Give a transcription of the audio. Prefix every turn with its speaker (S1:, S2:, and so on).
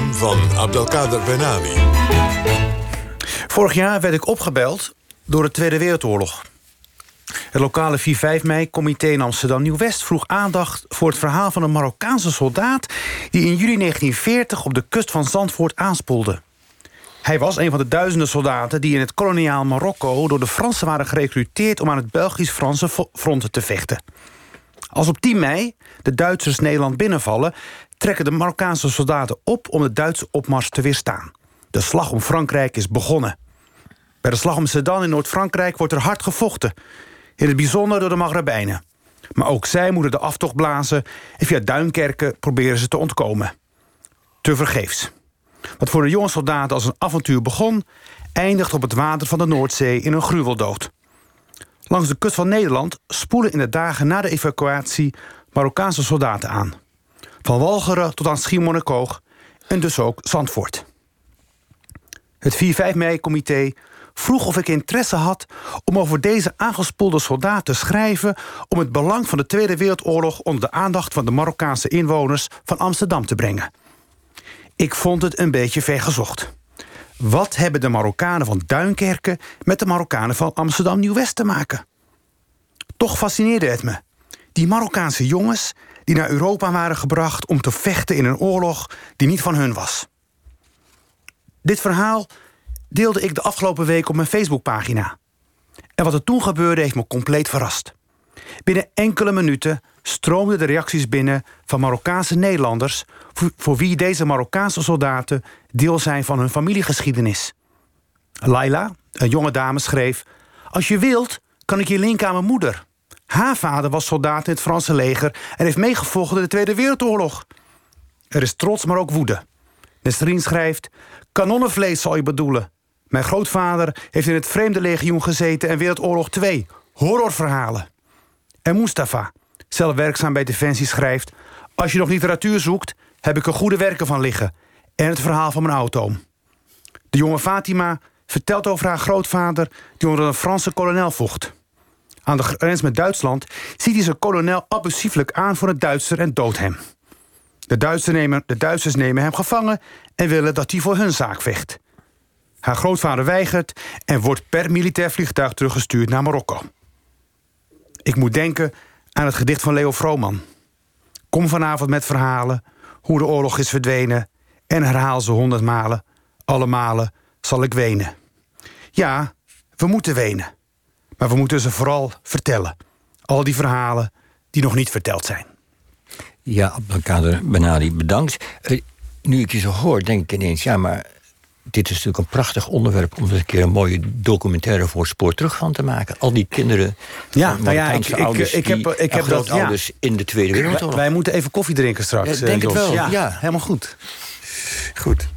S1: van Abdelkader Benami.
S2: Vorig jaar werd ik opgebeld door de Tweede Wereldoorlog. Het lokale 4-5 mei-comité in Amsterdam Nieuw-West vroeg aandacht voor het verhaal van een Marokkaanse soldaat die in juli 1940 op de kust van Zandvoort aanspoelde. Hij was een van de duizenden soldaten die in het koloniaal Marokko door de Fransen waren gerecruiteerd om aan het Belgisch-Franse front te vechten. Als op 10 mei de Duitsers Nederland binnenvallen, trekken de Marokkaanse soldaten op om de Duitse opmars te weerstaan. De slag om Frankrijk is begonnen. Bij de slag om Sedan in Noord-Frankrijk wordt er hard gevochten. In het bijzonder door de Maghrebijnen. Maar ook zij moeten de aftocht blazen... en via Duinkerken proberen ze te ontkomen. Te vergeefs. Wat voor de jonge soldaten als een avontuur begon... eindigt op het water van de Noordzee in een gruweldood. Langs de kust van Nederland spoelen in de dagen na de evacuatie... Marokkaanse soldaten aan. Van Walcheren tot aan Schiermonnikoog en dus ook Zandvoort. Het 4-5 mei-comité vroeg of ik interesse had om over deze aangespoelde soldaat te schrijven om het belang van de Tweede Wereldoorlog onder de aandacht van de Marokkaanse inwoners van Amsterdam te brengen. Ik vond het een beetje vergezocht. Wat hebben de Marokkanen van Duinkerken met de Marokkanen van Amsterdam Nieuw-West te maken? Toch fascineerde het me. Die Marokkaanse jongens die naar Europa waren gebracht om te vechten in een oorlog die niet van hun was. Dit verhaal deelde ik de afgelopen week op mijn Facebookpagina. En wat er toen gebeurde heeft me compleet verrast. Binnen enkele minuten stroomden de reacties binnen van Marokkaanse Nederlanders... voor wie deze Marokkaanse soldaten deel zijn van hun familiegeschiedenis. Laila, een jonge dame, schreef... Als je wilt, kan ik je linken aan mijn moeder. Haar vader was soldaat in het Franse leger... en heeft meegevochten in de Tweede Wereldoorlog. Er is trots, maar ook woede. Nesrien schrijft... Kanonnenvlees zal je bedoelen. Mijn grootvader heeft in het Vreemde Legioen gezeten... en Wereldoorlog 2. Horrorverhalen. En Mustafa, zelf werkzaam bij Defensie, schrijft... Als je nog literatuur zoekt, heb ik er goede werken van liggen. En het verhaal van mijn auto. De jonge Fatima vertelt over haar grootvader... die onder een Franse kolonel vocht. Aan de grens met Duitsland ziet hij zijn kolonel abusieflijk aan voor een Duitser en doodt hem. De, Duitsers nemen, de Duitsers nemen hem gevangen en willen dat hij voor hun zaak vecht. Haar grootvader weigert en wordt per militair vliegtuig teruggestuurd naar Marokko. Ik moet denken aan het gedicht van Leo Vrooman. Kom vanavond met verhalen hoe de oorlog is verdwenen... en herhaal ze honderd malen. Alle malen zal ik wenen. Ja, we moeten wenen. Maar we moeten ze vooral vertellen. Al die verhalen die nog niet verteld zijn.
S3: Ja, Abdelkader Benali, bedankt. Uh, nu ik je zo hoor, denk ik ineens... ja, maar dit is natuurlijk een prachtig onderwerp... om er een keer een mooie documentaire voor Spoor terug van te maken. Al die kinderen,
S2: ja, nou ja, ik, ik, ik, heb, ik heb dat
S3: ja. in de Tweede Wereldoorlog.
S2: Wij, wij, moeten even koffie drinken straks.
S3: Ja, denk
S2: uh,
S3: het wel,
S2: ja,
S3: ja.
S2: helemaal goed.
S3: Goed.